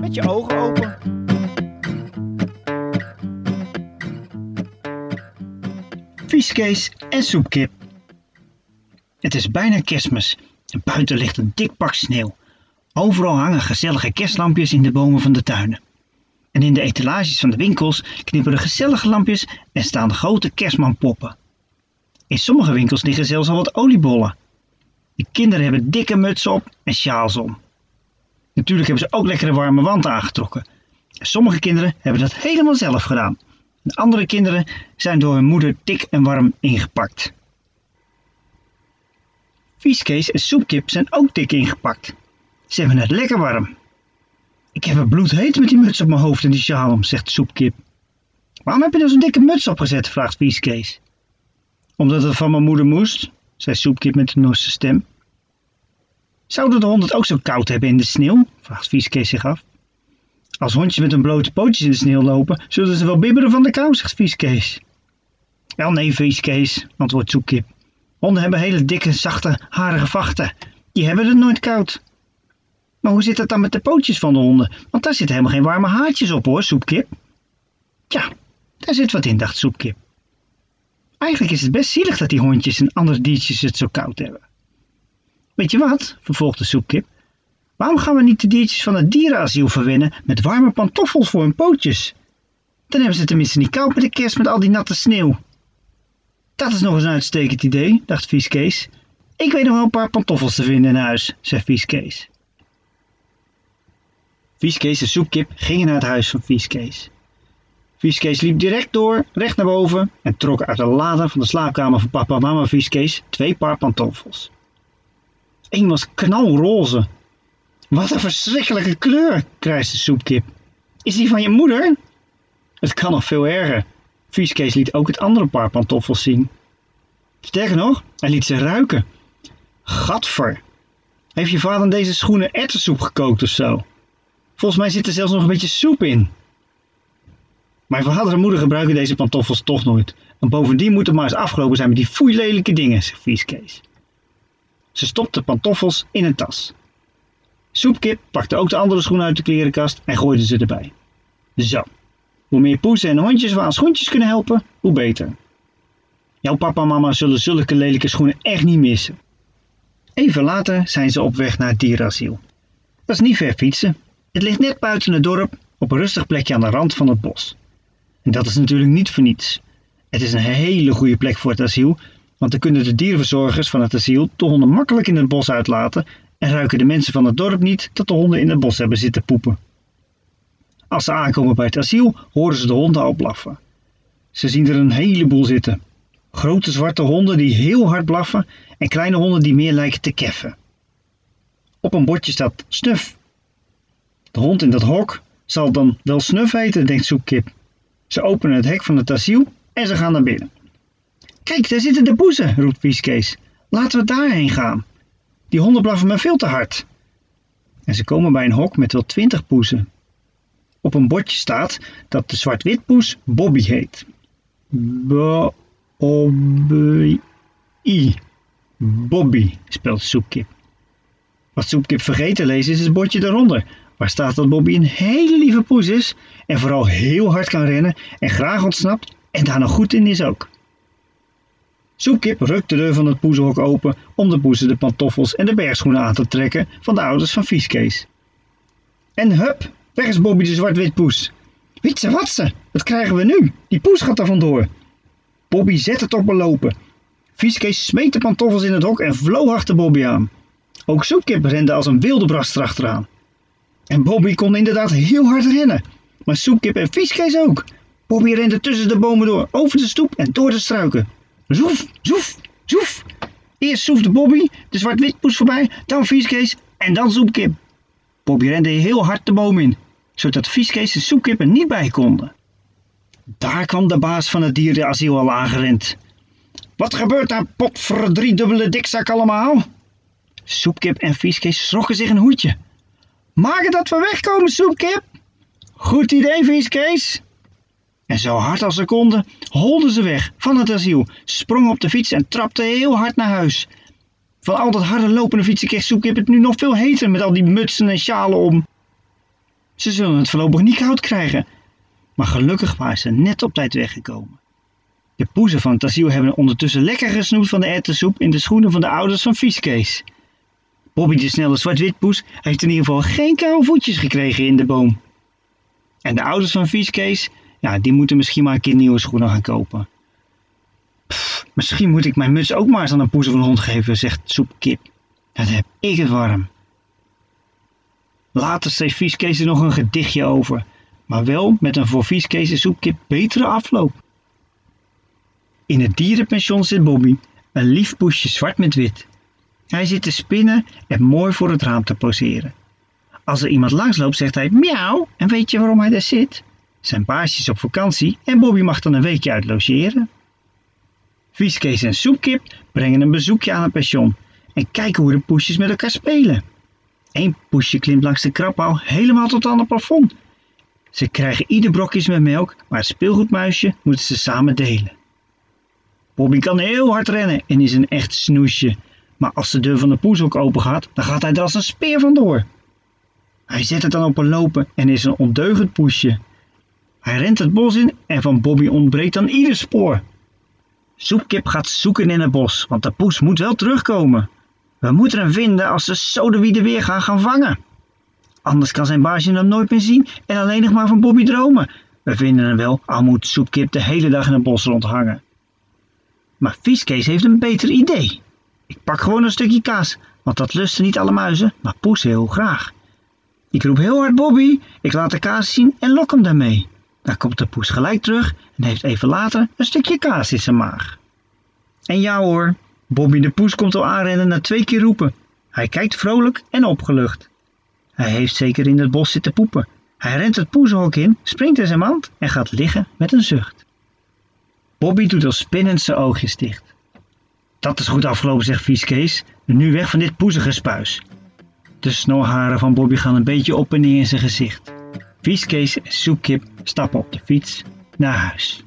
met je ogen open. Vieskees en soepkip. Het is bijna kerstmis en buiten ligt een dik pak sneeuw. Overal hangen gezellige kerstlampjes in de bomen van de tuinen. En in de etalages van de winkels knipperen gezellige lampjes en staan grote kerstmanpoppen. In sommige winkels liggen zelfs al wat oliebollen. De kinderen hebben dikke mutsen op en sjaals om. Natuurlijk hebben ze ook lekkere warme wand aangetrokken. En sommige kinderen hebben dat helemaal zelf gedaan. Andere kinderen zijn door hun moeder dik en warm ingepakt. Vieskees en Soepkip zijn ook dik ingepakt. Ze hebben het lekker warm. Ik heb het bloedheet met die muts op mijn hoofd en die sjaal zegt Soepkip. Waarom heb je nou zo'n dikke muts opgezet, vraagt Vieskees. Omdat het van mijn moeder moest, zei Soepkip met een norse stem. Zouden de honden het ook zo koud hebben in de sneeuw? vraagt Vieskees zich af. Als hondjes met hun blote pootjes in de sneeuw lopen, zullen ze wel bibberen van de kou, zegt Vieskees. Wel nee, Vieskees, antwoordt Soepkip. Honden hebben hele dikke, zachte, harige vachten. Die hebben het nooit koud. Maar hoe zit het dan met de pootjes van de honden? Want daar zitten helemaal geen warme haartjes op hoor, Soepkip. Tja, daar zit wat in, dacht Soepkip. Eigenlijk is het best zielig dat die hondjes en andere diertjes het zo koud hebben. Weet je wat, vervolgde Soepkip. Waarom gaan we niet de diertjes van het dierenasiel verwennen met warme pantoffels voor hun pootjes? Dan hebben ze tenminste niet koud met de kerst met al die natte sneeuw. Dat is nog eens een uitstekend idee, dacht Vieskees. Ik weet nog wel een paar pantoffels te vinden in huis, zei Vieskees. Vieskees en Soepkip gingen naar het huis van Vieskees. Vieskees liep direct door, recht naar boven en trok uit de lade van de slaapkamer van papa en mama Vieskees twee paar pantoffels. Eén was knalroze. Wat een verschrikkelijke kleur, krijste Soepkip. Is die van je moeder? Het kan nog veel erger. Vieskees liet ook het andere paar pantoffels zien. Sterker nog, hij liet ze ruiken. Gadver. Heeft je vader in deze schoenen erwtensoep gekookt of zo? Volgens mij zit er zelfs nog een beetje soep in. Mijn vader en moeder gebruiken deze pantoffels toch nooit. En bovendien moet het maar eens afgelopen zijn met die foeilelijke dingen, zegt Vieskees. Ze stopte pantoffels in een tas. Soepkip pakte ook de andere schoenen uit de klerenkast en gooide ze erbij. Zo, hoe meer poezen en hondjes we aan schoentjes kunnen helpen, hoe beter. Jouw papa en mama zullen zulke lelijke schoenen echt niet missen. Even later zijn ze op weg naar het dierenasiel. Dat is niet ver fietsen. Het ligt net buiten het dorp op een rustig plekje aan de rand van het bos. En dat is natuurlijk niet voor niets. Het is een hele goede plek voor het asiel, want dan kunnen de dierverzorgers van het asiel de honden makkelijk in het bos uitlaten en ruiken de mensen van het dorp niet dat de honden in het bos hebben zitten poepen. Als ze aankomen bij het asiel, horen ze de honden al blaffen. Ze zien er een heleboel zitten. Grote zwarte honden die heel hard blaffen en kleine honden die meer lijken te keffen. Op een bordje staat snuf. De hond in dat hok zal dan wel snuf heten, denkt Soepkip. Ze openen het hek van het asiel en ze gaan naar binnen. Kijk, daar zitten de poezen, roept Vieskees. Laten we daarheen gaan. Die honden blaffen me veel te hard. En ze komen bij een hok met wel twintig poezen. Op een bordje staat dat de zwart-witpoes Bobby heet. Bobby. Bobby, spelt Soepkip. Wat Soepkip vergeten te lezen is het bordje daaronder, waar staat dat Bobby een hele lieve poes is en vooral heel hard kan rennen en graag ontsnapt en daar nog goed in is ook. Soepkip rukt de deur van het poezenhok open om de poezen de pantoffels en de bergschoenen aan te trekken van de ouders van Vieskees. En hup, weg is Bobby de zwart-wit poes. Wietse watse, wat krijgen we nu? Die poes gaat er vandoor. Bobby zet het op belopen. Vieskees smeet de pantoffels in het hok en vloog achter Bobby aan. Ook Soepkip rende als een wilde brast erachteraan. En Bobby kon inderdaad heel hard rennen. Maar Soepkip en Vieskees ook. Bobby rende tussen de bomen door, over de stoep en door de struiken. Zoef, zoef, zoef. Eerst zoefde Bobby, de zwart-witpoes voorbij, dan Vieskees en dan Soepkip. Bobby rende heel hard de boom in, zodat Vieskees en Soepkip er niet bij konden. Daar kwam de baas van het dierenasiel al aangerend. Wat gebeurt daar, potverdriedubbele dikzak allemaal? Soepkip en Vieskees schrokken zich een hoedje. Maak het dat we wegkomen, Soepkip. Goed idee, Vieskees. En zo hard als ze konden, holden ze weg van het asiel, sprongen op de fiets en trapten heel hard naar huis. Van al dat harde lopende fietsen kreeg Soepkip het nu nog veel heter met al die mutsen en sjalen om. Ze zullen het voorlopig niet koud krijgen. Maar gelukkig waren ze net op tijd weggekomen. De poezen van het asiel hebben ondertussen lekker gesnoept van de erwtensoep in de schoenen van de ouders van Vieskees. Bobby de snelle zwart-witpoes heeft in ieder geval geen koude voetjes gekregen in de boom. En de ouders van Vieskees, ja, die moeten misschien maar een keer nieuwe schoenen gaan kopen. Misschien moet ik mijn muts ook maar eens aan een poes of een hond geven, zegt Soepkip. Dan heb ik het warm. Later schreef Vieskees er nog een gedichtje over, maar wel met een voor Vieskees en Soepkip betere afloop. In het dierenpension zit Bobby, een lief poesje zwart met wit. Hij zit te spinnen en mooi voor het raam te poseren. Als er iemand langsloopt zegt hij miauw en weet je waarom hij daar zit? Zijn baasje is op vakantie en Bobby mag dan een weekje uit logeren. Vieskees en Soepkip brengen een bezoekje aan het pension en kijken hoe de poesjes met elkaar spelen. Eén poesje klimt langs de krabbouw helemaal tot aan het plafond. Ze krijgen ieder brokjes met melk, maar het speelgoedmuisje moeten ze samen delen. Bobby kan heel hard rennen en is een echt snoesje. Maar als de deur van de poeshok open gaat, dan gaat hij er als een speer vandoor. Hij zet het dan op een lopen en is een ondeugend poesje. Hij rent het bos in en van Bobby ontbreekt dan ieder spoor. Soepkip gaat zoeken in het bos, want de poes moet wel terugkomen. We moeten hem vinden als de sodewieden weer gaan gaan vangen. Anders kan zijn baasje hem nooit meer zien en alleen nog maar van Bobby dromen. We vinden hem wel, al moet Soepkip de hele dag in het bos rondhangen. Maar Vieskees heeft een beter idee. Ik pak gewoon een stukje kaas, want dat lusten niet alle muizen, maar Poes heel graag. Ik roep heel hard Bobby, ik laat de kaas zien en lok hem daarmee. Dan komt de poes gelijk terug en heeft even later een stukje kaas in zijn maag. En ja hoor, Bobby de poes komt al aanrennen na twee keer roepen. Hij kijkt vrolijk en opgelucht. Hij heeft zeker in het bos zitten poepen. Hij rent het poezenhok in, springt in zijn mand en gaat liggen met een zucht. Bobby doet al spinnend zijn oogjes dicht. Dat is goed afgelopen, zegt Vieskees. Nu weg van dit poezige spuis. De snorharen van Bobby gaan een beetje op en neer in zijn gezicht. Vieskees en Soepkip stappen op de fiets naar huis.